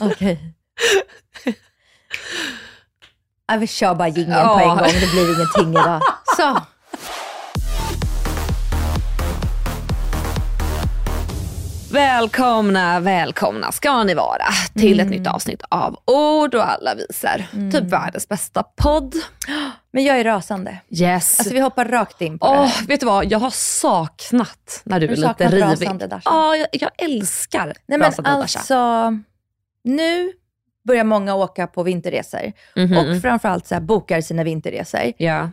Okej. Ja, vi kör bara jingeln på en Ja. gång, det blir ingenting idag. Så. Välkomna, välkomna ska ni vara till ett nytt avsnitt av Ord och alla visar. Typ världens bästa podd. Men jag är rasande. Yes. Alltså vi hoppar rakt in på det Åh, här. vet du vad? Jag har saknat när du, Har är du lite rivig. rasande, Dasha? Ja, jag, jag älskar Nej men rasande Dasha. alltså, nu börjar många åka på vinterresor. Mhm. Och framförallt så här, bokar sina vinterresor. Ja.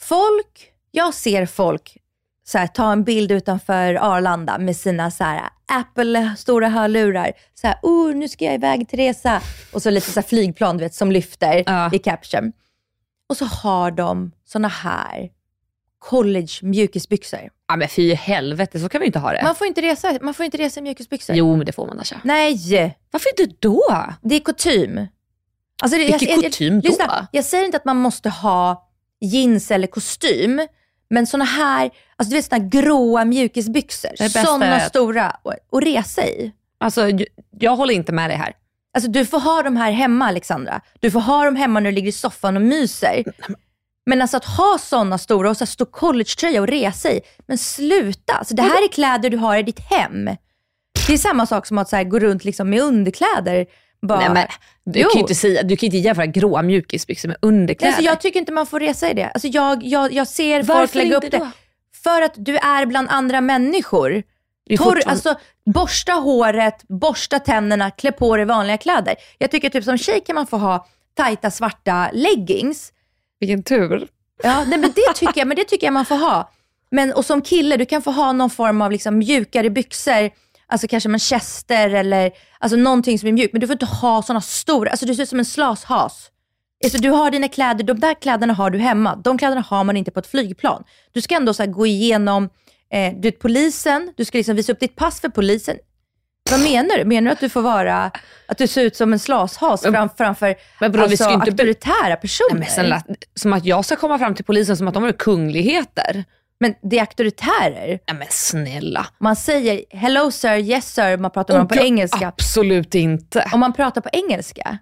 Folk, jag ser folk så här, ta en bild utanför Arlanda med sina så här, Apple stora hörlurar. Så här, oh, nu ska jag iväg till resa. Och så lite så här flygplan du vet, som lyfter Ja. i caption. Och så har de såna här college mjukisbyxor. ja, men fy helvete, så kan vi inte ha det. Man får inte resa, man får inte resa i mjukisbyxor. Jo, men det får man Dasha. Nej, Varför inte då? det är kutym. Alltså, det- Vilken kutym då? lyssna, jag säger inte att man måste ha jeans eller kostym, men såna här, alltså du vet såna här gråa mjukisbyxor, såna att- stora, och, och resa i. Alltså, jag, jag håller inte med dig här. Alltså du får ha de här hemma Alexandra. Du får ha dem hemma när du ligger i soffan och myser. Men alltså att ha såna stora och så stå collegetröja och resa i. Men sluta! Alltså, det här är kläder du har i ditt hem. Det är samma sak som att så här, gå runt liksom med underkläder. Bara. Nej, men, du, Jo. kan inte säga, du kan inte jämföra gråa mjukisbyxor med underkläder. Alltså, jag tycker inte man får resa i det. Alltså, jag, jag, jag ser folk Varför lägga inte upp det. då? För att du är bland andra människor. Torr, alltså, borsta håret, borsta tänderna, klä på dig vanliga kläder. Jag tycker typ som tjej kan man få ha tajta svarta leggings. Vilken tur. Ja, nej, men det tycker jag, men det tycker jag man får ha. Men, och som kille, du kan få ha någon form av liksom mjukare byxor. Alltså kanske manchester eller alltså någonting som är mjukt. Men du får inte ha sådana stora, alltså du ser ut som en slashas. Alltså, du har dina kläder, de där kläderna har du hemma. De kläderna har man inte på ett flygplan. Du ska ändå så här, gå igenom eh, du vet, polisen, du ska liksom visa upp ditt pass för polisen. Vad menar du? Menar du att du får vara, att du ser ut som en slashas fram, framför Men bro, vi alltså, ska ju inte auktoritära personer? Nej, men snälla, som att jag ska komma fram till polisen som att de är kungligheter. Men det är auktoritärer. Nej men snälla. Man säger hello sir, yes sir, man pratar med dem på gud, engelska. Absolut inte. Om man pratar på engelska.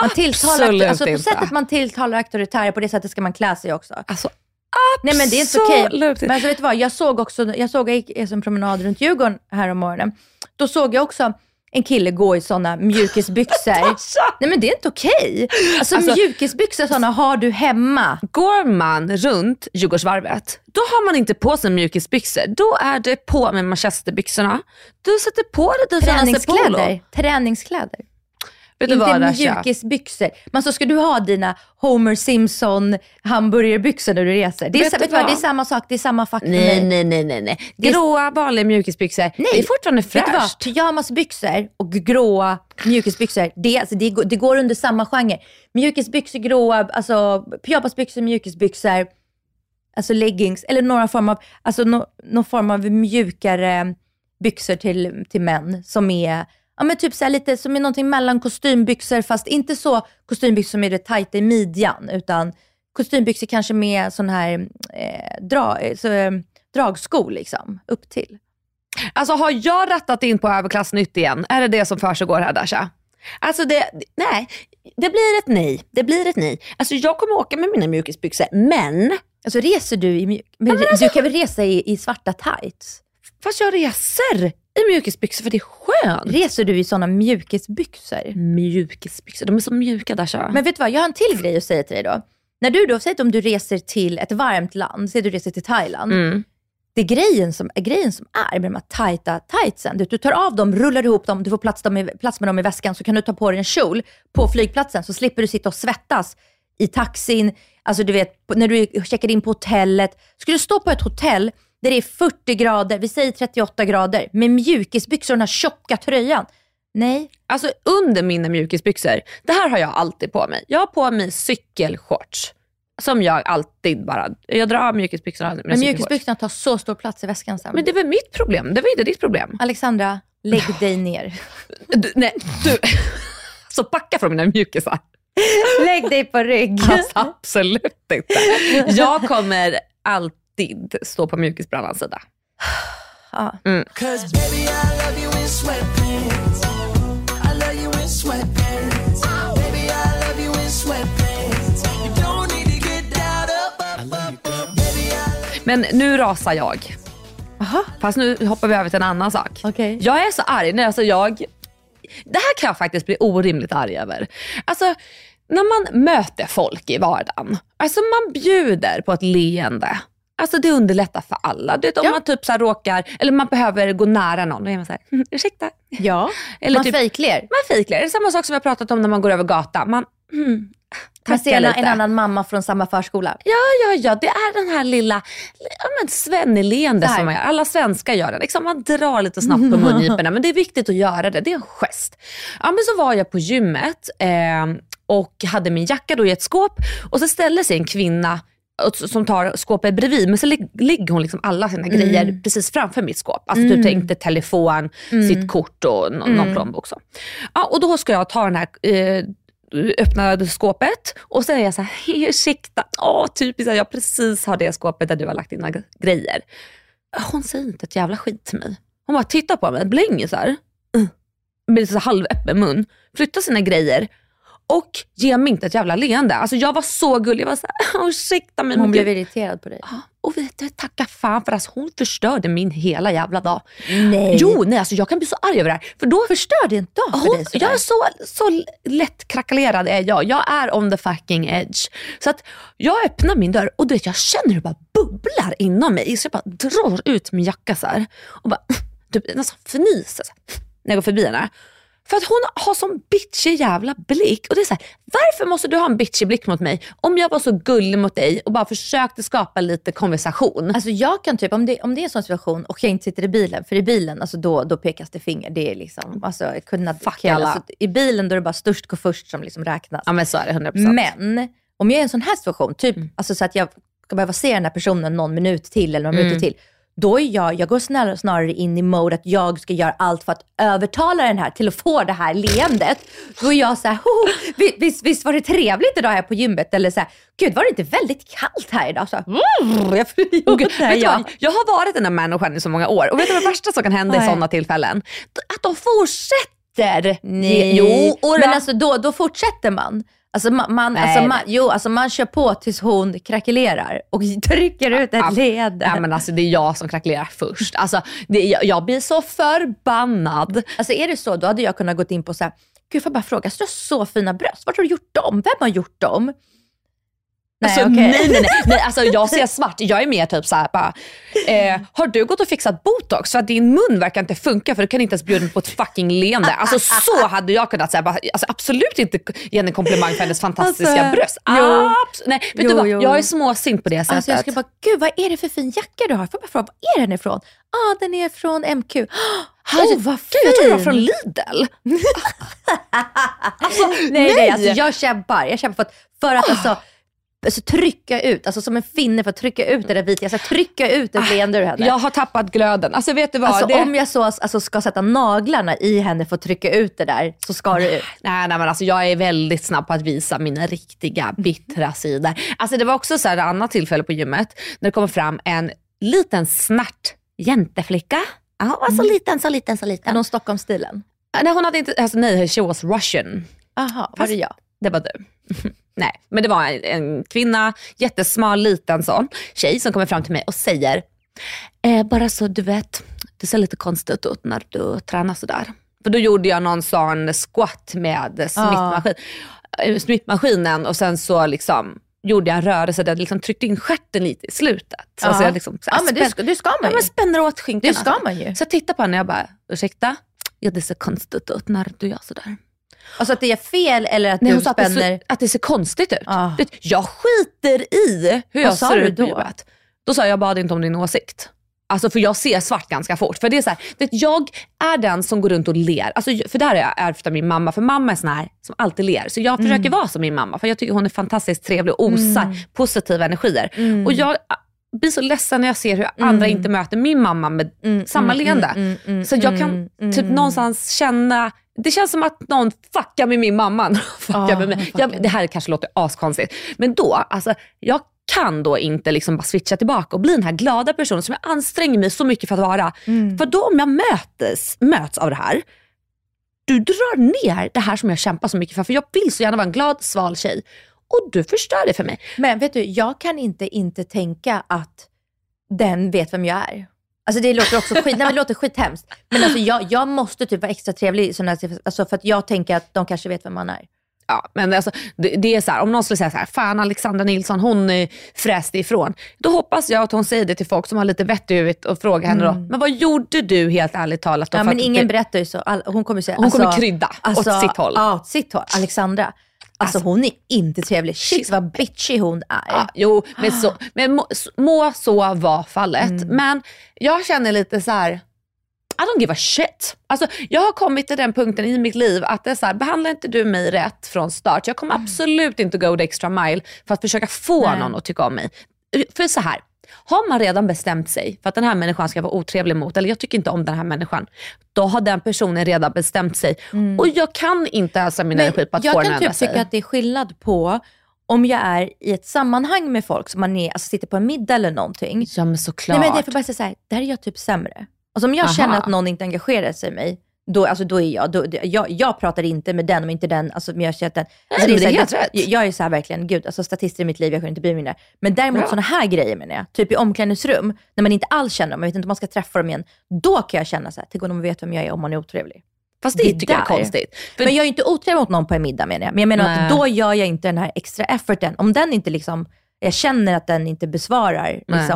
Man tilltalar, Absolut alltså på inte. sättet man tilltalar auktoritärer, på det sättet ska man klä sig också. Alltså, Nej men det är inte okej. absolut inte. Men alltså, vet du vad, jag såg också, jag såg, jag gick en promenad runt Djurgården här om morgonen. Då såg jag också en kille gå i sådana mjukisbyxor. Nej men det är inte okej. Alltså, Alltså- mjukisbyxor sådana har du hemma. Går man runt Djurgårdsvarvet, då har man inte på sig mjukisbyxor. Då är det på med manchesterbyxorna. Du sätter på dig dina. Träningskläder. Träningskläder. Vet du inte vad mjukisbyxor. Men så ska du ha dina Homer Simpson hamburgerbyxor när du reser. Det är, Vet du vet vad? vad? det är samma sak, det är samma fack Nej, nej, nej, nej. nej. Gråa vanliga mjukisbyxor, det är fortfarande fräscht. Pyjamasbyxor och gråa mjukisbyxor, det, alltså, det, går- det går under samma genre. Mjukisbyxor, gråa, alltså pyjamasbyxor, mjukisbyxor, alltså leggings eller några form av, alltså, no, någon form av mjukare byxor till, till män som är Ja men typ så här lite som är någonting mellan kostymbyxor fast inte så kostymbyxor som är det tajta i midjan utan kostymbyxor kanske med sån här eh, dra, eh, så, eh, dragskor liksom upp till. Alltså har jag rattat in på överklassnytt igen? Är det det som försiggår här Dasha? Alltså det, nej, det blir ett nej. Det blir ett nej. Alltså jag kommer åka med mina mjukisbyxor, men Alltså reser du i mjuk... Men alltså- du kan väl resa i, i svarta tights? fast jag reser i mjukisbyxor för det är skönt. Reser du i sådana mjukisbyxor? Mjukisbyxor, de är så mjuka där så. Men vet du vad, jag har en till grej att säga till dig då. När du då, säg om du reser till ett varmt land, säg du reser till Thailand. Mm. Det är grejen som, grejen som är med de här tajta tightsen. Du, du tar av dem, rullar ihop dem, du får plats, dem i, plats med dem i väskan, så kan du ta på dig en kjol på flygplatsen, så slipper du sitta och svettas i taxin. Alltså du vet, när du checkar in på hotellet. Skulle du stå på ett hotell där det är 40 grader, vi säger 38 grader, med mjukisbyxor och den här tjocka tröjan. Nej, Alltså under mina mjukisbyxor, det här har jag alltid på mig. Jag har på mig cykelshorts. Som jag alltid bara, jag drar av mjukisbyxorna. men cykelshorts. mjukisbyxorna tar så stor plats i väskan sen. Men det var mitt problem, det var inte ditt problem. Alexandra, lägg dig ner. Du, nej, du. Så backa från mina mjukisar. Lägg dig på rygg. Alltså, absolut inte. Jag kommer alltid stå på mjukisbrallans sida. Men nu rasar jag. Aha. Fast nu hoppar vi över till en annan sak. Okej. Jag är så arg. Nej, alltså jag, det här kan jag faktiskt bli orimligt arg över. Alltså, när man möter folk i vardagen, alltså man bjuder på ett leende. Alltså det underlättar för alla. Du vet, om Ja. man typ så råkar, eller man behöver gå nära någon, då är man såhär, "Mm, ursäkta. Ja, Eller man typ- fejkler. Man fejklar. Det är samma sak som har pratat om när man går över gatan. Man, mm, Man ser en, en annan mamma från samma förskola. Ja, ja, ja. Det är den här lilla ja, men svenneleende som man gör. Alla svenskar gör det. Liksom man drar lite snabbt på mungiporna, men det är viktigt att göra det. Det är en gest. Ja, men så var jag på gymmet eh, och hade min jacka då i ett skåp och så ställer sig en kvinna som tar skåpet bredvid, men så ligger hon liksom alla sina grejer precis framför mitt skåp. Alltså typ tänkte telefon, sitt kort och nå- någon plånbok. Så. Ja, och då ska jag ta den här eh, öppna skåpet och så är jag så här, ursäkta, åh typiskt att jag precis har det skåpet där du har lagt dina grejer. Hon säger inte ett jävla skit till mig. Hon bara tittar på mig, blänger så här, mm, med så halvöppen mun, flyttar sina grejer och ger mig inte ett jävla leende. Alltså jag var så gullig, jag var så här, ursäkta mig. Hon blev gud." irriterad på dig. Ja, Och vet du, tacka fan för att hon förstörde min hela jävla dag. Nej. Jo, nej alltså jag kan bli så arg över det här. För då Förstör din dag för hon, dig sådär. jag är så, så lätt krackelerad är jag. Jag är on the fucking edge. Så att jag öppnar min dörr och du vet, jag känner hur det bara bubblar inom mig. Så jag bara drar ut min jacka så här och bara typ, nästan fnyser så här, när jag går förbi henne. För att hon har sån bitchig jävla blick. Och det är så här, varför måste du ha en bitchig blick mot mig om jag var så gullig mot dig och bara försökte skapa lite konversation? Alltså jag kan typ, om det, om det är en sån situation och jag inte sitter i bilen, för i bilen alltså då, då pekas det finger. Det är liksom, alltså, not Fuck alla. Alltså, I bilen då är det bara störst går först som liksom räknas. ja men så är det 100%. Men om jag är i en sån här situation, typ Mm. alltså, så att jag ska behöva se den här personen någon minut till eller några Mm. minuter till, då är jag, jag går snarare, snarare in i mode att jag ska göra allt för att övertala den här till att få det här leendet. Då är jag så här, "Hoho, vi- visst, visst var det trevligt idag här på gymmet? Eller så här, gud var det inte väldigt kallt här idag? Så här, "Mm, jag, jo, Gud, det är vet du jag. vad? Jag har varit den där människan i så många år och vet du vad det värsta som kan hända i sådana tillfällen? Att de fortsätter. Nej, Jo, men alltså då, då fortsätter man. Alltså man, man, Nej, alltså nej. man, jo, alltså man kör på tills hon krackelerar och trycker ut ett leende. Ja, men alltså, det är jag som krackelerar först. Alltså, det, jag, jag blir så förbannad. Alltså är det så, då hade jag kunnat gå in på så här, gud får jag bara fråga, så du har så fina bröst, vart har du gjort dem? Vem har gjort dem? Nej, alltså, okej. nej, nej, nej, nej. Alltså, jag ser svart. Jag är mer typ såhär bara, eh, har du gått och fixat botox? För att din mun verkar inte funka för du kan inte ens bjuda på ett fucking leende. Alltså så hade jag kunnat säga. Alltså, absolut inte ge en komplimang för hennes fantastiska Alltså, bröst. jo. Abs- nej, vet Jo, du vad? jo. Jag är småsint på det sättet. Alltså jag skulle bara, gud vad är det för fin jacka du har? Får jag bara fråga, var är den ifrån? Ja, ah, den är från MQ. Åh, oh, vad fin! Jag tror det var från Lidl. alltså, nej, nej, alltså jag kämpar. Jag kämpar för att, för att alltså, alltså, trycka ut, alltså som en finne för att trycka ut det där vita. Jag ska trycka ut ett leende ur henne. Jag har tappat glöden. Alltså vet du vad? Alltså det... om jag så alltså, ska sätta naglarna i henne för att trycka ut det där, så ska det ut. Nej, nej men alltså jag är väldigt snabb på att visa mina riktiga bittra sidor. Alltså det var också så här ett annat tillfälle på gymmet när det kommer fram en liten snart jänteflicka. Ja, var så liten, så liten, så Är liten. hon Stockholmsstilen? Nej, hon hade inte, alltså, nej, she was Russian. Aha, var det jag? Det var du. Nej, men det var en, en kvinna, jättesmal liten sån tjej som kommer fram till mig och säger, eh, bara så du vet, det ser lite konstigt ut när du tränar sådär. För då gjorde jag någon sån squat med smittmaskin, eh, smittmaskinen och sen så liksom gjorde jag en rörelse där jag liksom tryckte in stjärten lite i slutet. Ja. alltså jag liksom, så här Ja, men det ska- det ska man ja, ju. men spänner åt skinkorna. Det ska man ju. Så jag tittar på henne och jag bara, ursäkta? Ja det ser konstigt ut när du gör sådär. Alltså att det är fel eller att Nej, du sa att det, spänner... ser, att det ser konstigt ut. Ah. Jag skiter i hur jag ser ut då? Då sa jag, jag bad inte om din åsikt. Alltså för jag ser svart ganska fort. För det är så här, vet, jag är den som går runt och ler. Alltså, för det här har jag ärvt av min mamma. För mamma är sån här som alltid ler. Så jag Mm. försöker vara som min mamma. För jag tycker hon är fantastiskt trevlig och osar positiva energier. Mm. Och jag blir så ledsen när jag ser hur andra inte möter min mamma med samma leende. så jag kan typ någonstans känna, det känns som att någon fuckar med min mamma. fuckar Ah, med mig. Jag, det här kanske låter askonstigt. Men då, alltså, jag kan då inte liksom bara switcha tillbaka och bli den här glada personen som jag anstränger mig så mycket för att vara. För då om jag mötes, möts av det här, du drar ner det här som jag kämpar så mycket för. För jag vill så gärna vara en glad, sval tjej. Och du förstör det för mig. Men vet du, jag kan inte inte tänka att den vet vem jag är. Alltså det låter också skit, nej, men det låter skithemskt. Men alltså jag, jag måste typ vara extra trevlig såna här, alltså för att jag tänker att de kanske vet vem man är. Ja, men alltså, det, det är så här, om någon skulle säga så här, fan Alexandra Nilsson hon eh, fräste ifrån. Då hoppas jag att hon säger det till folk som har lite vett i huvudet och frågar henne då, men vad gjorde du helt ärligt talat? Då Ja, men ingen det- berättar ju så. All, hon kommer säga, Hon kommer krydda åt sitt håll. Ja, åt sitt håll. Alexandra. Alltså, hon är inte trevlig. Shit vad bitchy hon är. Ja, jo, men, så, men må, må så vara fallet. Mm. Men jag känner lite så här. I don't give a shit. Alltså, jag har kommit till den punkten i mitt liv att det är så här, behandlar inte du mig rätt från start, jag kommer absolut inte go the extra mile för att försöka få Mm. Nej. någon att tycka om mig. För så här, har man redan bestämt sig för att den här människan ska vara otrevlig mot, eller jag tycker inte om den här människan, då har den personen redan bestämt sig. Och jag kan inte ösa min energi på att jag få den kan att ändra typ sig. tycka att det är skillnad på om jag är i ett sammanhang med folk, som man är, alltså sitter på en middag eller någonting. Ja men såklart. Nej, men det får bara säga så här, där är jag typ sämre. Alltså om jag Aha. känner att någon inte engagerar sig i mig, då, alltså, då är jag, då, jag, jag pratar inte med den om inte den, alltså, men jag känner att den, alltså, så det är helt rätt. Jag, jag är så här verkligen, gud, alltså statister i mitt liv, jag kunde inte bry mig mindre. Men däremot Bra. sådana här grejer menar jag, typ i omklädningsrum, när man inte alls känner dem, man vet inte om man ska träffa dem igen, då kan jag känna så här, tänk om de vet vem jag är om man är otrevlig. Fast det, det tycker jag är där. konstigt. För Men jag är inte otrevlig mot någon på en middag menar jag. Men jag menar Nej. att då gör jag inte den här extra efforten. Om den inte liksom, jag känner att den inte besvarar Nej.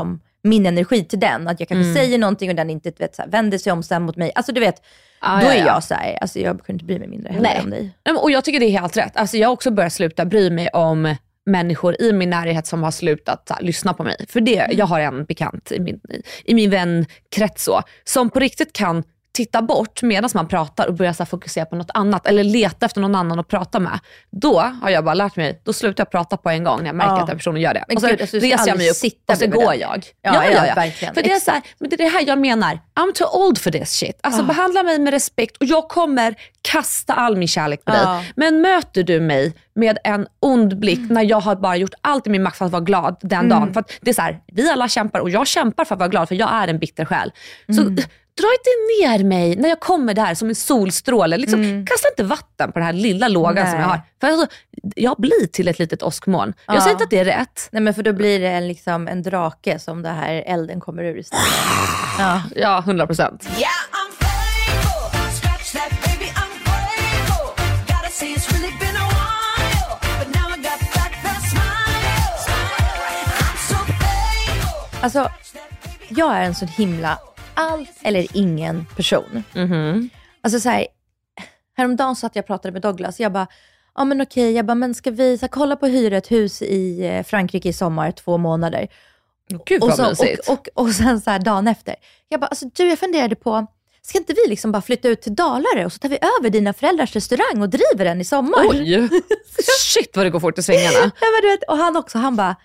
Min energi till den. Att jag kanske Mm. säger någonting och den inte vet, så här, vänder sig om sen mot mig. Alltså du vet, Ah, då ja, är ja. jag så här, alltså jag kunde inte bry mig mindre heller Nej. om dig. Och jag tycker det är helt rätt. Alltså jag har också börjat sluta bry mig om människor i min närhet som har slutat här, lyssna på mig. För det, Mm. jag har en bekant i min, i min vänkrets så, som på riktigt kan titta bort medan man pratar och börja så fokusera på något annat eller leta efter någon annan att prata med. Då har jag bara lärt mig, då slutar jag prata på en gång när jag märker Ja. att den personen gör det. Men och sen gud, alltså, reser jag mig upp och så går jag. Ja, ja, verkligen. För det är, så här, men det är det här jag menar, I'm too old for this shit. Alltså behandla mig med respekt och jag kommer kasta all min kärlek på Ja. dig. Men möter du mig med en ond blick när jag har bara gjort allt i min makt för att vara glad den Mm. dagen. För det är så här, vi alla kämpar och jag kämpar för att vara glad för jag är en bitter själ. Så Mm. Dra inte ner mig när jag kommer där som en solstråle. Liksom, Kasta inte vatten på den här lilla lågan som Mm. Nej. jag har. För alltså, jag blir till ett litet åskmoln. Jag Ja. säger inte att det är rätt. Nej men för då blir det en, liksom, en drake som det här elden kommer ur istället. Ja. Ja, 100 procent. Yeah, I'm faithful. Scratch that, baby, I'm grateful. Gotta say it's really been a while, but now I got back that smile. I'm so faithful. Alltså, jag är en sån himla allt eller ingen person. Alltså så här, häromdagen satt jag och pratade med Douglas. Jag bara, ja men okej, jag bara, men ska vi så här, kolla på att hyra ett hus i eh, Frankrike i sommar, två månader. Gud Och, vad så, mysigt. och, och, och sen så här dagen efter, jag bara, alltså du jag funderade på, ska inte vi liksom bara flytta ut till Dalarö och så tar vi över dina föräldrars restaurang och driver den i sommar? Oj! Shit vad det går fort i svängarna. Ja, men du vet, och han också, han bara,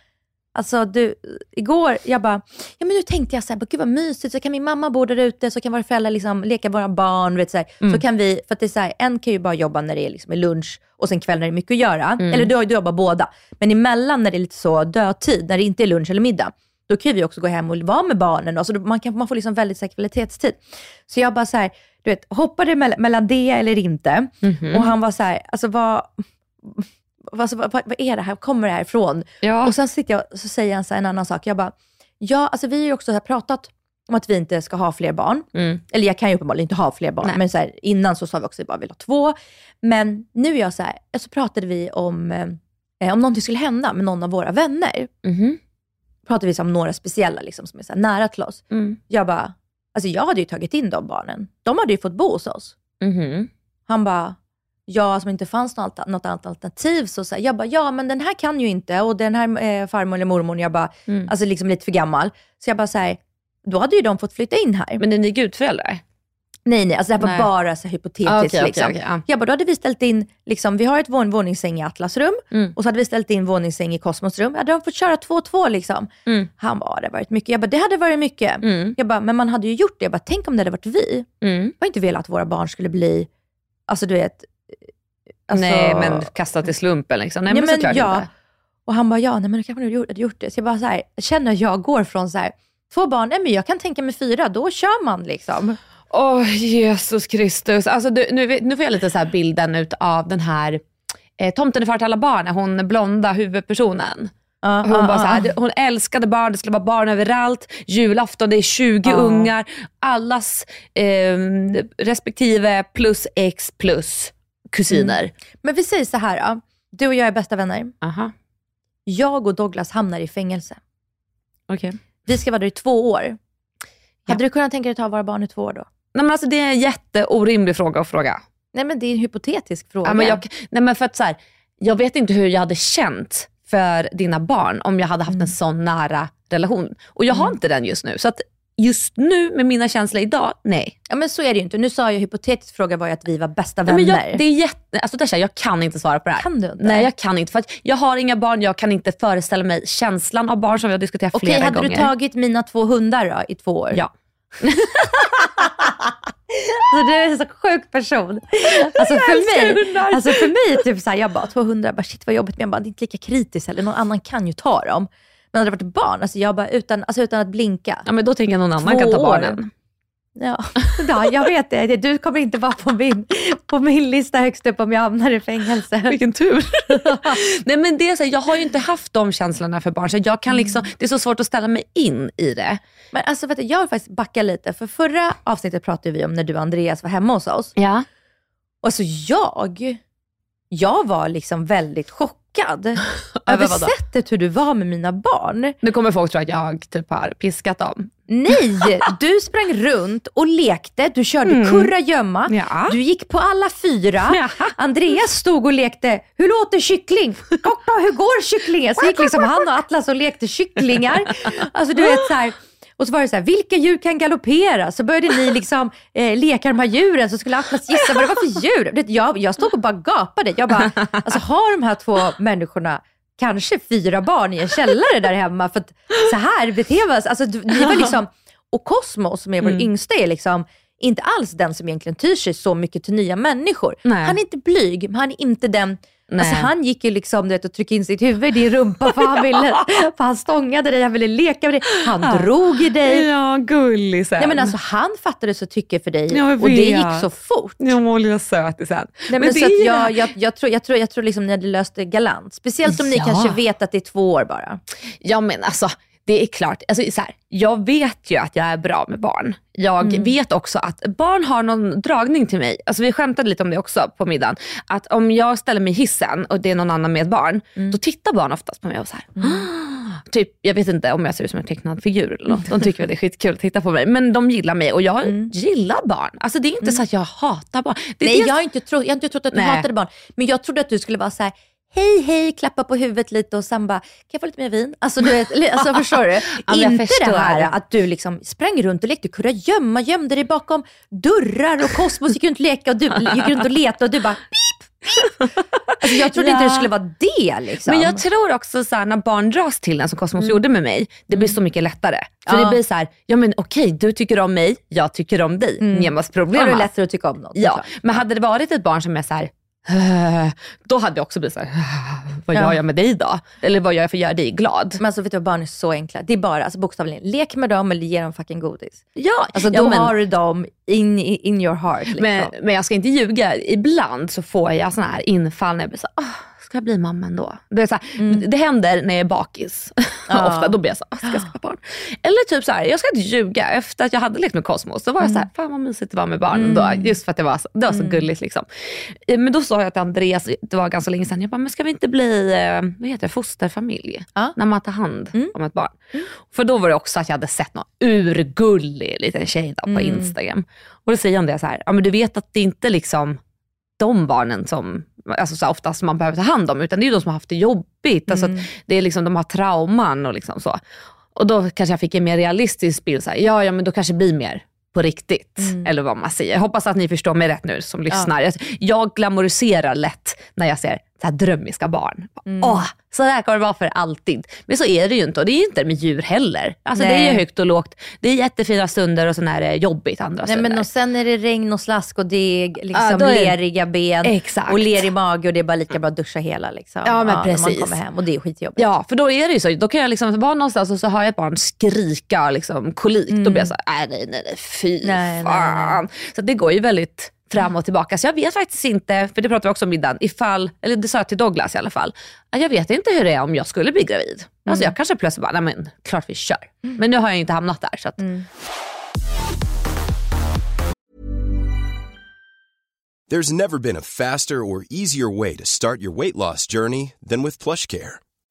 alltså du, igår, jag bara, ja men nu tänkte jag så här, gud vad mysigt, så kan min mamma bo där ute, så kan våra föräldrar liksom leka våra barn, vet, så. Mm. så kan vi, för att det är så här, en kan ju bara jobba när det är liksom lunch och sen kväll när det är mycket att göra. Mm. Eller du, du jobbar båda. Men emellan när det är lite så dödtid, när det inte är lunch eller middag, då kan vi också gå hem och vara med barnen. Då- man, kan, man får liksom väldigt så kvalitetstid. Så jag bara så här, du vet, hoppade mell- mellan det eller inte. Mhm. Och han var så här, alltså vad, vad, vad, vad är det här, kommer det här ifrån? Ja. Och sen sitter jag och så säger han så en annan sak. Jag bara, ja alltså vi har ju också pratat om att vi inte ska ha fler barn. Mm. Eller jag kan ju uppenbarligen inte ha fler barn, Nej. men så här, innan så sa vi också att vi bara vill ha två. Men nu är jag så här, så pratade vi om, eh, om någonting skulle hända med någon av våra vänner. Mhm. Pratade vi om några speciella liksom, som är så nära till oss. Mm. Jag bara, alltså jag hade ju tagit in de barnen. De hade ju fått bo hos oss. Mhm. Han bara, ja som inte fanns något, något annat alternativ. Så, så här, jag bara, ja men den här kan ju inte. Och den här eh, farmor eller mormor, jag bara, Mm. alltså liksom lite för gammal. Så jag bara så här, då hade ju de fått flytta in här. Men är ni gudföräldrar? nej nej, alltså det här var Nej. bara så hypotetiskt. Ah, okej, liksom. okej, ja. Jag bara, då hade vi ställt in, liksom, vi har ett vån, våningssäng i Atlas rum Mm. och så hade vi ställt in våningssäng i Cosmos rum. Hade de fått köra två och två liksom. Mm. Han bara, det hade varit mycket. Jag bara, det hade varit mycket. Mm. Jag bara, men man hade ju gjort det. Jag bara, tänk om det hade varit vi. Mm. Jag har inte velat att våra barn skulle bli, alltså du vet. Alltså, Nej men kasta till slumpen liksom. Nej men, men såklart ja. inte. Och han bara, ja nej men då kanske du gjort, hade gjort det. Så jag bara så här, känner att jag går från så här, två barn, nej men jag kan tänka mig fyra, då kör man liksom. Åh Jesus Kristus. Alltså, du, nu, nu får jag lite så här bilden ut av den här eh, Tomten är far till alla barn, hon blonda huvudpersonen. Ja, Hon, ja, bara så här, ja. hon älskade barn, det skulle vara barn överallt. Julafton, det är 20 Ja. ungar. Allas eh, respektive plus ex plus kusiner. Men vi säger så här, ja. du och jag är bästa vänner. Aha, Jag och Douglas hamnar i fängelse. okej. Vi ska vara där i två år. Ja. Hade du kunnat tänka dig att ta våra barn i två år då? Nej, men alltså, det är en jätteorimlig fråga att fråga. Nej men det är en hypotetisk fråga. Ja, men jag, nej, men för att så här, jag vet inte hur jag hade känt för dina barn om jag hade haft Mm. en sån nära relation. Och jag har inte den just nu. Så att just nu med mina känslor idag, nej. Ja men så är det ju inte. Nu sa jag hypotetisk fråga var ju att vi var bästa vänner. men jag, det är jätte, alltså Dasha, jag kan inte svara på det här. Kan du inte? Nej jag kan inte. För jag har inga barn, jag kan inte föreställa mig känslan av barn som vi har diskuterat Okej, flera hade gånger. du tagit mina två hundar då, i två år? Ja. Alltså, du är en så sjuk person. Alltså för, mig, alltså för mig, typ såhär, jag bara 200, bara, shit vad jobbigt, men jag bara, det är inte lika kritiskt heller. Någon annan kan ju ta dem. Men hade det varit barn, alltså jag bara utan, alltså utan att blinka. Ja men då tänker jag någon annan Två kan ta år. barnen. Ja, ja jag vet det. Du kommer inte vara på min, på min lista högst upp om jag hamnar i fängelse. Vilken tur. Nej men det är så här, jag har ju inte haft de känslorna för barn så jag kan liksom, det är så svårt att ställa mig in i det. Men alltså vet du, jag vill faktiskt backa lite, för förra avsnittet pratade vi om när du och Andreas var hemma hos oss. Ja. Och alltså jag, jag var liksom väldigt chockad över sättet hur du var med mina barn. Nu kommer folk tro att jag typ har piskat dem. Nej, du sprang runt och lekte, du körde kurragömma, Ja. du gick på alla fyra. Ja. Andreas stod och lekte, hur låter kyckling? Kokka, hur går kycklingen? Så gick liksom han och Atlas och lekte kycklingar. Alltså du vet så här. Och så var det så här, vilka djur kan galoppera? Så började ni liksom eh, leka de här djuren, så skulle Atlas gissa vad det var för djur. Jag, jag stod och bara gapade. Jag bara, alltså har de här två människorna kanske fyra barn i en källare där hemma? För att så här beter man sig. Alltså, ni var liksom, och Cosmo som är vår yngsta är liksom inte alls den som egentligen tyr sig så mycket till nya människor. Nej. Han är inte blyg, men han är inte den Nej. Alltså han gick ju liksom du vet, och tryckte in sitt huvud i din rumpa för han, ville, för han stångade dig, han ville leka med dig, han drog i dig. Ja, gullisen. Nej, men alltså, han fattade så tycke för dig Jag och det gick så fort. Ja, lilla sötisen. Nej, men så är ju det jag, här- jag, jag, tror, jag, tror, jag tror liksom ni hade löst det galant. Speciellt om ni Ja. kanske vet att det är två år bara. Ja men alltså, det är klart. Alltså, så här, jag vet ju att jag är bra med barn. Jag Mm. vet också att barn har någon dragning till mig. Alltså, vi skämtade lite om det också på middagen. Att om jag ställer mig i hissen och det är någon annan med barn, Mm. då tittar barn oftast på mig och så här. "Ah." Typ, jag vet inte om jag ser ut som en tecknad figur eller något. De tycker att det är skitkul att titta på mig. Men de gillar mig och jag gillar barn. Alltså det är inte så att jag hatar barn. Mm. Nej, det jag har, inte tro, jag har inte trott att du Nej. hatade barn. Men jag trodde att du skulle vara så här. Hej, hej, klappa på huvudet lite och sen bara, kan jag få lite mer vin? Alltså, du vet, alltså förstår du? jag inte förstår. det här att du liksom sprang runt och lekte kurragömma, gömde dig bakom dörrar och Kosmos gick runt och lekte och du gick runt och letade och du bara pip. Alltså, jag trodde inte Ja. det skulle vara det liksom. Men jag tror också så här, när barn dras till en som Cosmos gjorde med mig, det blir så mycket lättare. För Mm. Ja. det blir så här, ja men okej du tycker om mig, jag tycker om dig. Mm. Då är det problem. lättare att tycka om något. Ja, men hade det varit ett barn som är så här, "Eh", då hade jag också blivit såhär, vad gör Ja. jag med dig då? Eller vad gör jag för att göra dig glad? Men alltså vet du barn är så enkla. Det är bara, alltså bokstavligen, lek med dem eller ge dem fucking godis. Ja, Alltså ja, då men- har du dem in, in your heart. Liksom. Men, men jag ska inte ljuga, ibland så får jag såna här infall när jag blir så "Åh, ska jag bli mamma ändå? Det, är så här, det händer när jag är bakis. Ja. Ofta då blir jag så "Åh, ska jag skaffa barn? Eller typ så här, jag ska inte ljuga, efter att jag hade lekt med Cosmos, då var jag så här, fan vad mysigt det var med barnen då. Just för att det var så, det var så gulligt. Liksom. Men då sa jag till Andreas, det var ganska länge sedan, jag bara, men ska vi inte bli eh, vad heter det, fosterfamilj? Ja. När man tar hand om ett barn. För då var det också att jag hade sett någon urgullig liten tjej på Instagram. Och då säger Andreas så här, ja men du vet att det inte liksom de barnen som alltså så här, oftast man behöver ta hand om, utan det är de som har haft det jobbigt. Alltså att det är liksom, de har trauman och liksom så. Och då kanske jag fick en mer realistisk bild, så här, ja, ja men då kanske det blir mer på riktigt. Eller vad man säger. Jag hoppas att ni förstår mig rätt nu som lyssnar. Jag, jag glamoriserar lätt när jag ser så här drömmiska barn. Åh, så där kommer det vara för alltid. Men så är det ju inte och det är inte med djur heller. Alltså det är Nej. ju högt och lågt. Det är jättefina stunder och sen är det jobbigt andra Nej, stunder. men och sen är det regn och slask och deg, liksom, Ja, är det- leriga ben Exakt. och lerig mage och det är bara lika bra att duscha hela. Liksom. Ja, men När man precis. kommer hem och det är skitjobbigt. Ja, för då är det ju så. Då kan jag liksom vara någonstans och så hör jag ett barn skrika liksom, kolik. Då blir jag så här, nej, nej, nej, nej, fy Mm. Nej, nej, fan. Så det går ju väldigt fram och tillbaka. Så jag vet faktiskt inte, för det pratade vi också om middagen, ifall, eller det sa jag till Douglas i alla fall, att jag vet inte hur det är om jag skulle bli gravid. Alltså Mm. jag kanske plötsligt bara, nej men klart vi kör. Men nu har jag inte hamnat där. Så att, Mm. There's never been a faster or easier way to start your weight loss journey than with PlushCare.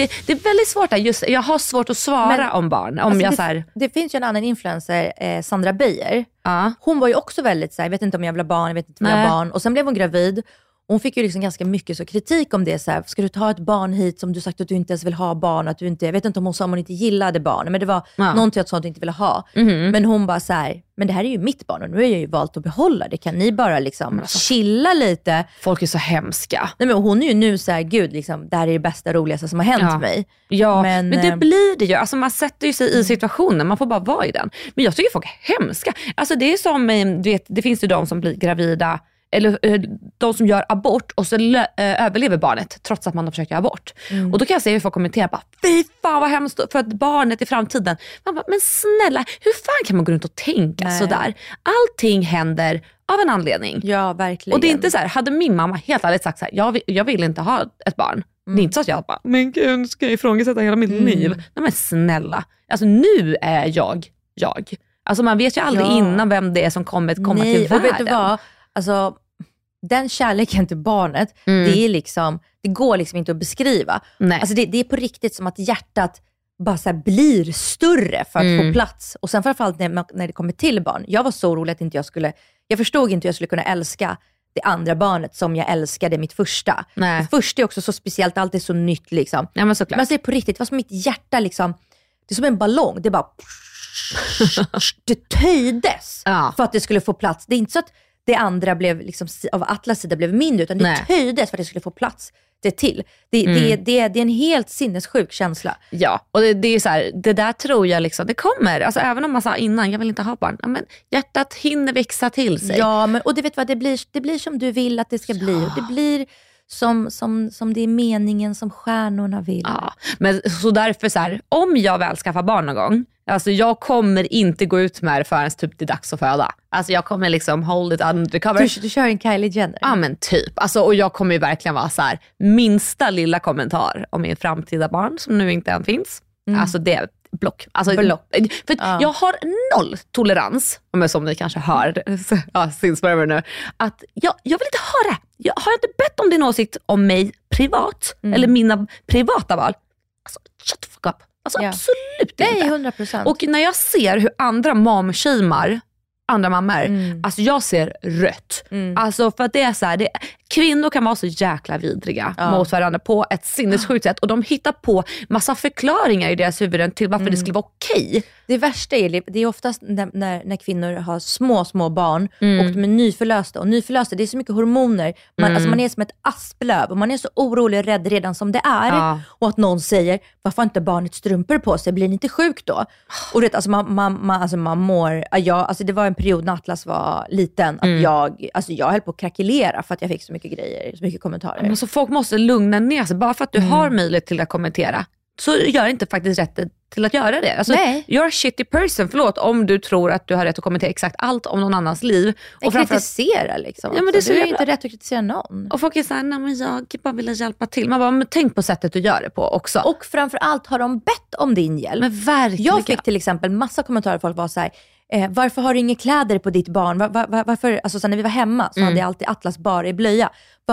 Det, det är väldigt svårt där, just, jag har svårt att svara Men- om barn. Om Alltså, jag det, så här, det finns ju en annan influencer, eh, Sandra Beijer. ja. Hon var ju också väldigt så här, jag vet inte om jag vill ha barn, jag vet inte om jag vill ha barn. Och sen blev hon gravid. Hon fick ju liksom ganska mycket så kritik om det. Så här, ska du ta ett barn hit som du sagt att du inte ens vill ha barn? Att du inte, jag vet inte om hon sa om hon inte gillade barn, men det var Ja. någonting att hon inte ville ha. Men hon bara så här, men det här är ju mitt barn och nu har jag ju valt att behålla det. Kan ni bara liksom chilla lite? Folk är så hemska. Nej, men hon är ju nu så här, gud, liksom, det här är det bästa, roligaste som har hänt Ja. mig. Ja, men, Men, det eh, blir det ju. Alltså man sätter ju sig i situationen, man får bara vara i den. Men jag tycker folk är hemska. Alltså det är som, eh, du vet, det finns ju de som blir gravida, eller eh, de som gör abort och så eh, överlever barnet trots att man har försökt göra abort. Mm. Och då kan jag se hur folk kommenterar, bara, fy fan vad hemskt för att barnet i framtiden. Man bara, men snälla, hur fan kan man gå runt och tänka Nej. sådär? Allting händer av en anledning. Ja, verkligen. Och det är inte så här, hade min mamma helt ärligt sagt så här, jag vill, jag vill inte ha ett barn. Det är inte så att jag bara, men gud ska jag ifrågasätta hela mitt liv? Nej men snälla, alltså nu är jag jag. Alltså man vet ju aldrig Ja. innan vem det är som kommer komma Nej, till och världen. vet du vad? Alltså, den kärleken till barnet, Mm. det, är liksom, det går liksom inte att beskriva. Nej. Alltså det, det är på riktigt som att hjärtat bara så blir större för att Mm. få plats. Och sen framförallt när, man- när det kommer till barn. Jag var så orolig att inte jag skulle, jag förstod inte hur jag skulle kunna älska det andra barnet som jag älskade mitt första. Nej. Det första är också så speciellt, allt är så nytt liksom. Ja men såklart. Men alltså det är på riktigt, det var som mitt hjärta liksom, det är som en ballong. Det bara, det töjdes Ja. för att det skulle få plats. Det är inte så att det andra blev liksom, av Atlas sida blev mindre, utan det Nej. töjdes för att det skulle få plats det till. Det, det, det, det är en helt sinnessjuk känsla. Ja, och det, det är så här, det där tror jag liksom, det kommer. Alltså, även om man sa innan, jag vill inte ha barn. Ja, men hjärtat hinner växa till sig. Ja, men, och det vet vad, det blir, det blir som du vill att det ska bli. Och det blir som, som, som det är meningen, som stjärnorna vill. Ja, men så därför så här, om jag väl skaffar barn någon gång, alltså jag kommer inte gå ut med det förrän typ det är dags att föda. Alltså jag kommer liksom hold it under cover. Du, du kör en Kylie Jenner. Ja men typ. Alltså, och jag kommer ju verkligen vara så här, minsta lilla kommentar om min framtida barn som nu inte än finns. Alltså det är block. Alltså, Block. För att jag har noll tolerans, men som ni kanske hör, ja, forever nu, att jag, jag vill inte ha det. Jag, har jag inte bett om din åsikt om mig privat, eller mina privata val, alltså shut the fuck up. Alltså Ja. absolut Nej, inte. 100 procent. Och när jag ser hur andra momshamar andra mammor, Mm. alltså jag ser rött. Alltså för att det är så här, det, kvinnor kan vara så jäkla vidriga mot varandra på ett sinnessjukt sätt och de hittar på massa förklaringar i deras huvuden till varför det Mm. skulle vara okej. Det värsta är, det är oftast när, när, när kvinnor har små, små barn Mm. och de är nyförlösta. Och nyförlösta, det är så mycket hormoner. Man, alltså man är som ett asplöv och man är så orolig och rädd redan som det är. Ja. Och att någon säger, varför har inte barnet strumpor på sig? Blir ni inte sjuk då? Och det, alltså man, man, man, alltså man mår, ja, alltså det var en period när Atlas var liten, att Mm. jag, alltså jag höll på att krackelera för att jag fick så mycket grejer, så mycket kommentarer. Men så folk måste lugna ner sig. Bara för att du Mm. har möjlighet till att kommentera så gör inte faktiskt rätt till att göra det. Alltså, Nej. You're a shitty person, förlåt, om du tror att du har rätt att kommentera exakt allt om någon annans liv. Framförallt- kritisera liksom. Ja, men det är så inte rätt att kritisera någon. Och folk är såhär, nej men jag bara ville hjälpa till. Man bara, men tänk på sättet du gör det på också. Och framförallt har de bett om din hjälp. men verkligen. Jag fick till exempel massa kommentarer, folk var så här, eh, varför har du inga kläder på ditt barn? Var, var, var, varför, alltså så när vi var hemma så Mm. hade jag alltid Atlas bara i blöja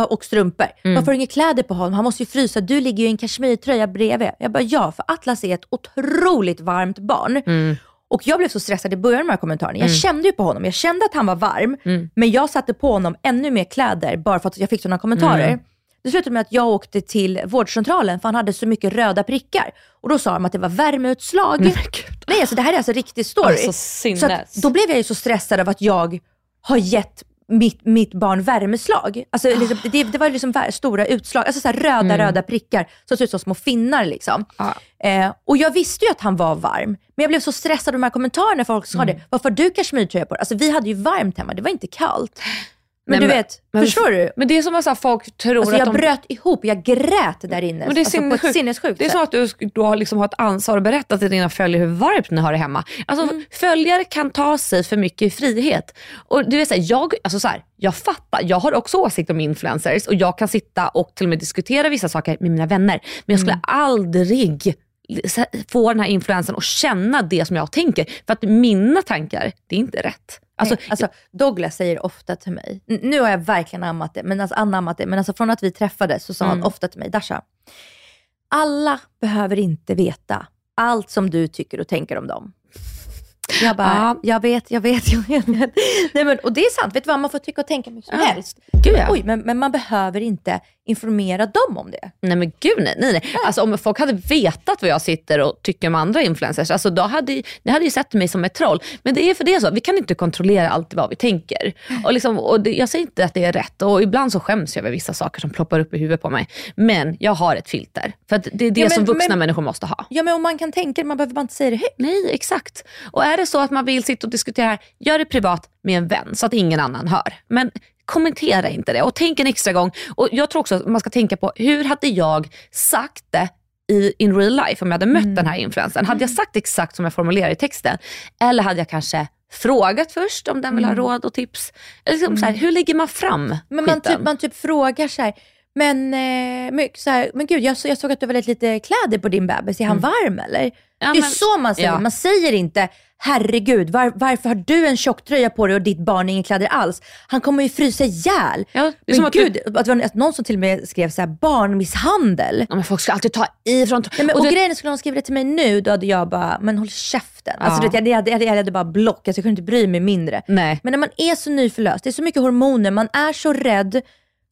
och strumpor. Varför har du inga kläder på honom? Han måste ju frysa, du ligger ju i en kashmirtröja bredvid. Jag bara, ja, för Atlas är ett otroligt varmt barn. Mm. Och jag blev så stressad i början med de här kommentarerna. Jag kände ju på honom, jag kände att han var varm, Mm. men jag satte på honom ännu mer kläder bara för att jag fick sådana kommentarer. Mm. Det slutade med att jag åkte till vårdcentralen för han hade så mycket röda prickar. Och då sa de att det var värmeutslag. Men gud. Nej, alltså det här är alltså riktig story. Alltså, så att, då blev jag ju så stressad av att jag har gett mitt, mitt barn värmeslag. Alltså, liksom, det, det var liksom stora utslag, alltså så röda, röda prickar som ser ut som små finnar. Liksom. Ja. Eh, och jag visste ju att han var varm, men jag blev så stressad av de här kommentarerna folk sa det. Varför har du kashmirtröja på dig? Alltså vi hade ju varmt hemma, det var inte kallt. Men Nej, du vet, men- förstår du? Men det är som att så här, folk tror Alltså att jag de... bröt ihop, jag grät där inne. Men det är alltså, på ett sinnessjukt. sinnessjukt Det är som att du då liksom har ett ansvar att berätta till dina följare hur varmt ni har det hemma. Alltså, Mm. Följare kan ta sig för mycket frihet. Och det är så här, jag, alltså så här, jag fattar, jag har också åsikter om influencers och jag kan sitta och till och med diskutera vissa saker med mina vänner. Men jag skulle Mm. aldrig få den här influensen att känna det som jag tänker. För att mina tankar, det är inte rätt. Alltså, alltså, Douglas säger ofta till mig, nu har jag verkligen anammat det, men alltså, anammat det, men alltså från att vi träffades så sa Mm. han ofta till mig, Dasha, alla behöver inte veta allt som du tycker och tänker om dem. Jag bara, Ja. jag vet, jag vet, jag vet. Nej, men, och det är sant, vet du vad, man får tycka och tänka mycket som Ja. helst. Gud, ja. Oj, men, men man behöver inte informera dem om det. Nej men gud nej. nej, nej. Alltså, om folk hade vetat vad jag sitter och tycker om andra influencers, alltså, då hade, ni hade ju sett mig som ett troll. Men det är för det så, vi kan inte kontrollera alltid vad vi tänker. Och liksom, och det, jag säger inte att det är rätt och ibland så skäms jag över vissa saker som ploppar upp i huvudet på mig. Men jag har ett filter. För det är det Ja, men- som vuxna men- människor måste ha. Ja, men om man kan tänka det, man behöver bara inte säga det högt. Nej, exakt. Och är det så att man vill sitta och diskutera, här, gör det privat med en vän så att ingen annan hör. Men kommentera inte det och tänk en extra gång. Och Jag tror också att man ska tänka på, hur hade jag sagt det i in real life om jag hade mött Mm. den här influensen? Hade jag sagt exakt som jag formulerar i texten? Eller hade jag kanske frågat först om den vill Mm. ha råd och tips? Eller liksom så här, hur lägger man fram Men man typ, man typ frågar så här, men, eh, men, så här, men gud, jag, jag såg att du väldigt lite kläder på din bebis. Är han varm eller? Ja, det är men- så man säger. ja. Man säger inte, herregud, var, varför har du en tjocktröja på dig och ditt barn inga kläder alls? Han kommer ju frysa ihjäl. Ja, det är men som att du- gud, att det var någon som till och med skrev så här, barnmisshandel. Ja, men folk ska alltid ta ifrån... Nej, men, och och det- grejen skulle någon skriva det till mig nu, då hade jag bara, men håll käften. Alltså, Ja. du vet, jag, jag, jag, jag hade bara block, alltså, jag kunde inte bry mig mindre. Nej. Men när man är så nyförlöst, det är så mycket hormoner, man är så rädd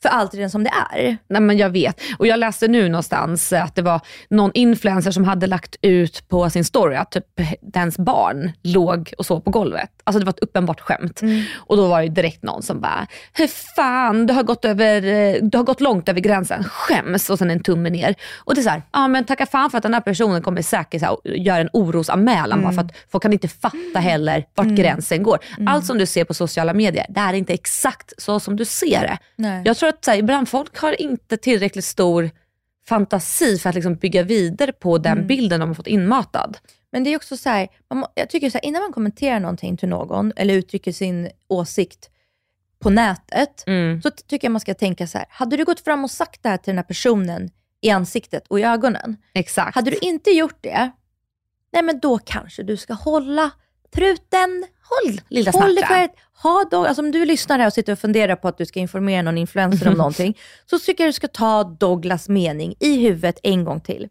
för allt redan som det är. Nej men jag vet. Och jag läste nu någonstans att det var någon influencer som hade lagt ut på sin story att typ dens barn låg och sov på golvet. Alltså det var ett uppenbart skämt. Och då var det direkt någon som bara, hur fan, du har gått, över, eh, du har gått långt över gränsen, skäms. Och sen en tumme ner. Och det är så här, ja men tacka fan för att den här personen kommer säkert så här, göra en orosanmälan bara för att folk kan inte fatta heller vart gränsen går. Allt som du ser på sociala medier, det är inte exakt så som du ser det. Nej. Jag tror att så här, ibland folk har inte tillräckligt stor fantasi för att liksom bygga vidare på den bilden de har fått inmatad. Men det är också så här, man jag tycker så här, innan man kommenterar någonting till någon eller uttrycker sin åsikt på nätet, Mm. så tycker jag man ska tänka så här, hade du gått fram och sagt det här till den här personen i ansiktet och i ögonen, Exakt. hade du inte gjort det, nej men då kanske du ska hålla truten, Håll lilla håll dig ett, ha då, alltså om du lyssnar här och sitter och funderar på att du ska informera någon influencer om någonting, så tycker jag du ska ta Douglas mening i huvudet en gång till.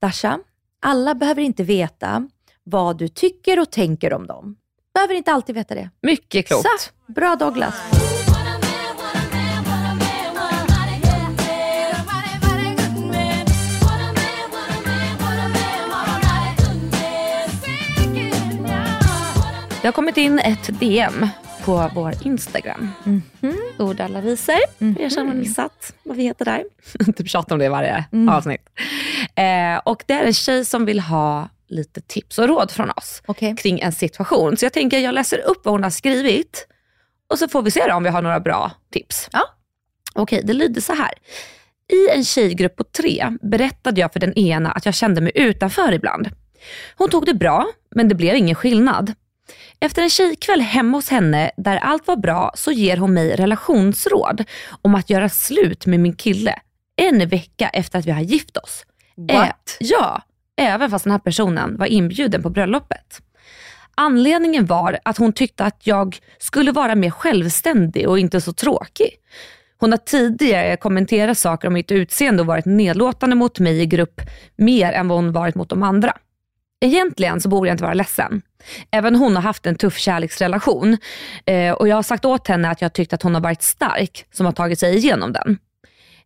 Dasha, alla behöver inte veta vad du tycker och tänker om dem. Behöver inte alltid veta det. Mycket klokt. Så, bra Douglas. Det har kommit in ett DM på vår Instagram. Ord alla visor. För er som har missat vad vi heter där. typ tjatar om det i varje avsnitt. Eh, och det är en tjej som vill ha lite tips och råd från oss Okej. kring en situation. Så jag tänker jag läser upp vad hon har skrivit och så får vi se om vi har några bra tips. Ja. Okej, det lyder så här. I en tjejgrupp på tre berättade jag för den ena att jag kände mig utanför ibland. Hon tog det bra, men det blev ingen skillnad. Efter en tjejkväll hemma hos henne där allt var bra så ger hon mig relationsråd om att göra slut med min kille en vecka efter att vi har gift oss. What? Ä- ja, även fast den här personen var inbjuden på bröllopet. Anledningen var att hon tyckte att jag skulle vara mer självständig och inte så tråkig. Hon har tidigare kommenterat saker om mitt utseende och varit nedlåtande mot mig i grupp mer än vad hon varit mot de andra. Egentligen så borde jag inte vara ledsen. Även hon har haft en tuff kärleksrelation eh, och jag har sagt åt henne att jag tyckte att hon har varit stark som har tagit sig igenom den.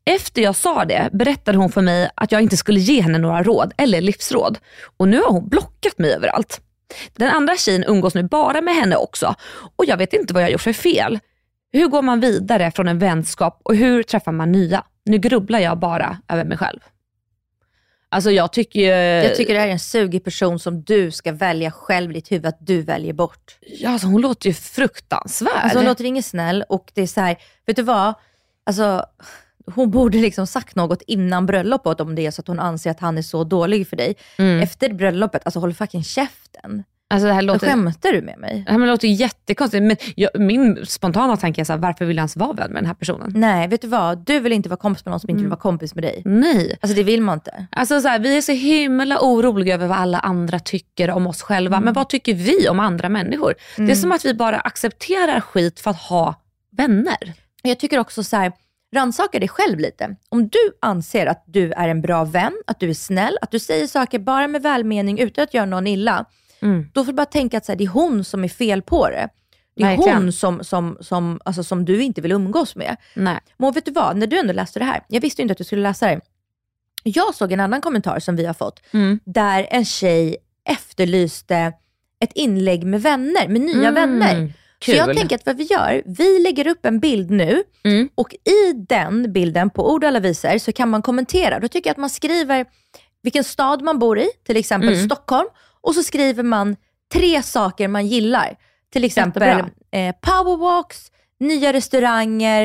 Efter jag sa det berättade hon för mig att jag inte skulle ge henne några råd eller livsråd och nu har hon blockat mig överallt. Den andra tjejen umgås nu bara med henne också och jag vet inte vad jag gjort för fel. Hur går man vidare från en vänskap och hur träffar man nya? Nu grubblar jag bara över mig själv. Alltså jag tycker ju... Jag tycker det här är en sugig person som du ska välja själv i ditt huvud att du väljer bort. Ja, alltså hon låter ju fruktansvärd. Alltså hon låter ingen snäll och det är så här, vet du vad? Alltså, hon borde liksom sagt något innan bröllopet om det är så att hon anser att han är så dålig för dig. Efter bröllopet, alltså håll fucking käften. Alltså det här Låter... Skämtar du med mig? Det här låter jättekonstigt, men jag, min spontana tanke är så här, varför vill jag ens vara vän med den här personen? Nej, vet du vad? Du vill inte vara kompis med någon som inte vill vara kompis med dig. Nej. Alltså det vill man inte. Alltså så här, vi är så himla oroliga över vad alla andra tycker om oss själva, men vad tycker vi om andra människor? Det är som att vi bara accepterar skit för att ha vänner. Jag tycker också så här, rannsaka dig själv lite. Om du anser att du är en bra vän, att du är snäll, att du säger saker bara med välmening utan att göra någon illa, då får du bara tänka att så här, det är hon som är fel på det. Det är Verkligen. hon som, som, som, alltså, som du inte vill umgås med. Nej. Men vet du vad, när du ändå läste det här, jag visste inte att du skulle läsa det. Jag såg en annan kommentar som vi har fått, där en tjej efterlyste ett inlägg med vänner, med nya Mm, vänner. Så kul. jag tänker att vad vi gör, vi lägger upp en bild nu Mm. och i den bilden på ord och alla visor så kan man kommentera. Då tycker jag att man skriver vilken stad man bor i, till exempel Mm. Stockholm, och så skriver man tre saker man gillar. Till exempel eh, powerwalks, nya restauranger,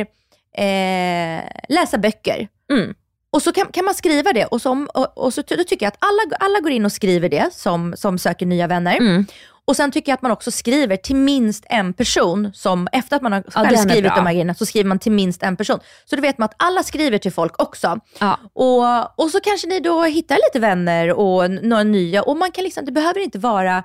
eh, läsa böcker. Mm. Och så kan, kan man skriva det och, som, och, och så då tycker jag att alla, alla går in och skriver det som, som söker nya vänner. Mm. Och sen tycker jag att man också skriver till minst en person, som efter att man har Ja, själv är skrivit de här grejerna, så skriver man till minst en person. Så då vet man att alla skriver till folk också. Ja. Och, och så kanske ni då hittar lite vänner och några nya. Och man kan liksom, det behöver inte vara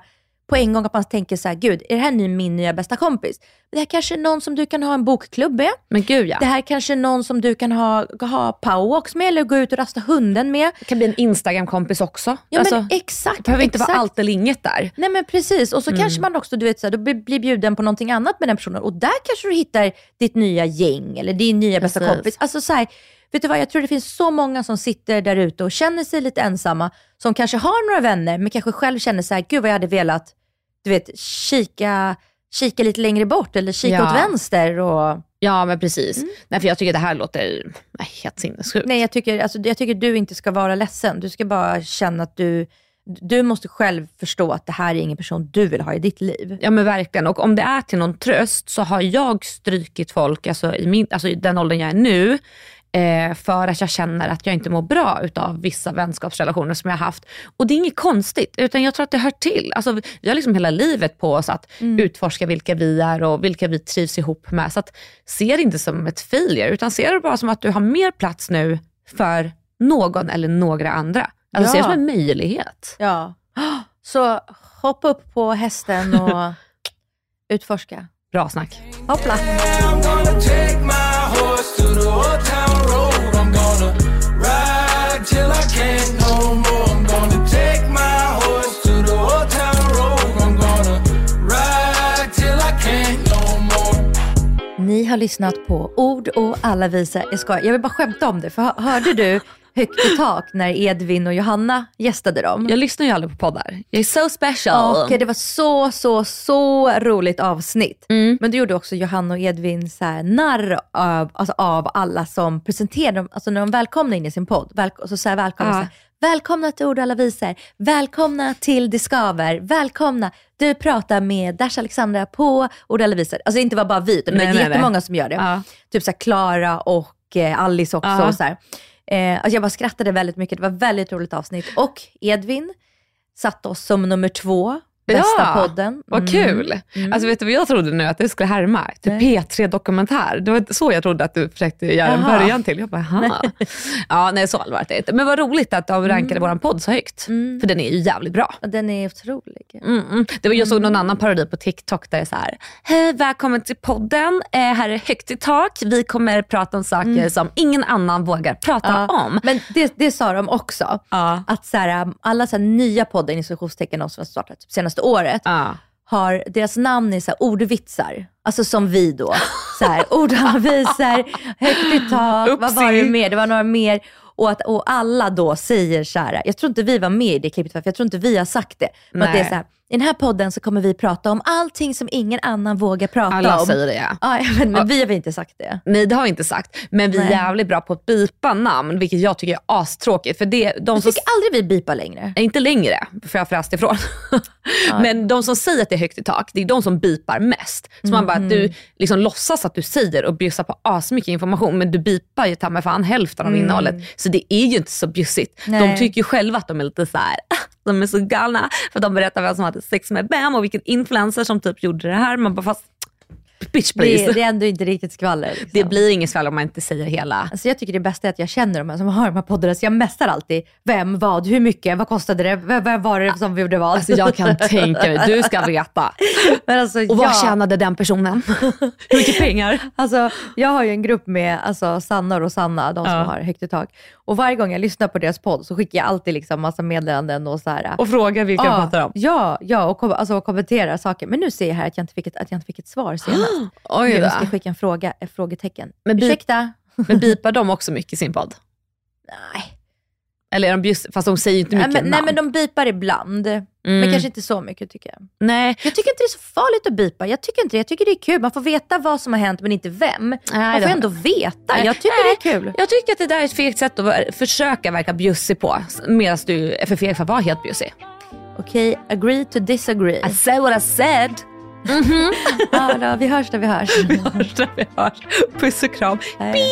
på en gång att man tänker så här, gud, är det här min nya bästa kompis? Det här kanske är någon som du kan ha en bokklubb med. Men gud ja. Det här kanske är någon som du kan ha, ha powerwalks med eller gå ut och rasta hunden med. Det kan bli en Instagram-kompis också. Ja Alltså, men exakt. det behöver inte exakt. vara allt eller inget där. Nej men precis, och så kanske man också du vet, så här, då blir blir bjuden på någonting annat med den personen och där kanske du hittar ditt nya gäng eller din nya bästa Precis. kompis. Alltså så här, vet du vad, jag tror det finns så många som sitter där ute och känner sig lite ensamma, som kanske har några vänner men kanske själv känner så här, gud vad jag hade velat, du vet, kika, kika lite längre bort eller kika Ja. åt vänster. Och, Ja men precis. Nej, för jag tycker det här låter nej, helt sinnessjukt. nej, jag tycker, alltså, jag tycker du inte ska vara ledsen. Du ska bara känna att du, du måste själv förstå att det här är ingen person du vill ha i ditt liv. Ja men verkligen. Och om det är till någon tröst så har jag strykit folk alltså i, min, alltså i den åldern jag är nu eh, för att jag känner att jag inte mår bra utav vissa vänskapsrelationer som jag har haft. Och det är inget konstigt utan jag tror att det hör till. Alltså, vi har liksom hela livet på oss att utforska vilka vi är och vilka vi trivs ihop med. Så att, se det inte som ett failure utan se det bara som att du har mer plats nu för någon eller några andra. Alltså Ja. se det som en möjlighet. Ja. Så hoppa upp på hästen och utforska. Bra snack. Hoppla. Lyssnat på Ord och alla visor. Jag, ska, jag vill bara skämta om det, för hör- hörde du Högt i tak när Edvin och Johanna gästade dem? Jag lyssnar ju aldrig på poddar. Jag är so special. Och det var så, så, så roligt avsnitt. Mm. Men då gjorde också Johanna och Edvin så här narr av, alltså av alla som presenterade dem, alltså när de välkomnade in i sin podd. Väl, så så här, välkomna, Ja. Välkomna till Ord och alla visor, välkomna till Det skaver, välkomna, du pratar med Dash Alexandra på Ord och alla visor. Alltså inte var bara vi, utan det Nej, nej. jättemånga som gör det. Ja. Typ så Klara och eh, Alice också. Ja. Och så. Eh, alltså jag bara skrattade väldigt mycket, det var ett väldigt roligt avsnitt. Och Edvin satte oss som nummer två, bästa Ja, podden. Vad Mm. kul. Alltså vet du vad jag trodde nu att du skulle härma? Typ P3 Dokumentär. Det var så jag trodde att du försökte göra en Jaha. början till. Jag bara, aha. ja, nej så allvarligt är det inte. Men vad roligt att de rankade vår podd så högt. För den är ju jävligt bra. Och Den är otrolig. Mm, mm. Det var, jag såg någon annan parodi på TikTok där det är så här. Hej, välkommen till podden. Eh, här är högt i tak. Vi kommer prata om saker som ingen annan vågar prata Ja. om. Men det, det sa de också. Ja. Att så här, alla så här nya poddar, i situationstecken, som har startat typ senaste året, Ja. har deras namn är så här ordvitsar. Alltså som vi då. Så här, ordanvisar, högt i tak, vad var det mer? Det var några mer. Och, att, och alla då säger så här, jag tror inte vi var med i det klippet, för jag tror inte vi har sagt det. Men att det är Nej. så här, i den här podden så kommer vi prata om allting som ingen annan vågar prata Alla om. säger det ja. Ja, men, men vi har inte sagt det. Nej det har vi inte sagt. Men vi är Nej. jävligt bra på att bipa namn, vilket jag tycker är astråkigt. För det, de Jag som tycker aldrig vi bipar längre. Inte längre, för jag fräst ifrån. Men de som säger att det är högt i tak, det är de som bipar mest. Så man bara, du liksom låtsas att du säger och bjussar på asmycket information, men du bipar ju ta mig fan hälften av innehållet. Så det är ju inte så bjussigt. De Nej. tycker ju själva att de är lite så här de är så galna, för de berättar vem som hade sex med vem och vilken influencer som typ gjorde det här. Man bara, fast bitch please. Det, Det, det är ändå inte riktigt skvaller. Liksom. blir inget skvaller om man inte säger hela. Alltså jag tycker det bästa är att jag känner de här som har de här poddarna, så jag mästar alltid. Vem, vad, hur mycket, vad kostade det, vem, var det som gjorde vad? Alltså jag kan tänka mig, du ska veta. Men alltså, Och vad jag, tjänade den personen? Hur mycket pengar? alltså, jag har ju en grupp med alltså, Sanna och Rosanna, de som Ja. har högt i tak. Och varje gång jag lyssnar på deras podd så skickar jag alltid liksom massa meddelanden och så här. Och fråga vilka jag pratar om. Ja, ja och, kom, alltså, och kommenterar saker. Men nu ser jag här att jag inte fick ett, att jag inte fick ett svar senast. Oj då. jag ska skicka en fråga, ett frågetecken. Men bi- Ursäkta? Men bipar de också mycket i sin podd? Nej. Eller är de bjust, fast de säger ju inte Nej mycket men, nej namn. men de bipar ibland. Men Mm. kanske inte så mycket tycker jag. Nej. Jag tycker inte det är så farligt att bipa. Jag tycker inte det. Jag tycker det är kul. Man får veta vad som har hänt men inte vem. Man det får ändå veta. Nej. Jag tycker Nej. det är kul. Jag tycker att det där är ett fegt sätt att försöka verka bjussig på. Medan du är för feg för att vara helt bjussig. Okej, agree to disagree. I said what I said. Mm-hmm. ja, då, vi hörs när vi hörs. Hörs vi hörs. Puss och kram. Hej.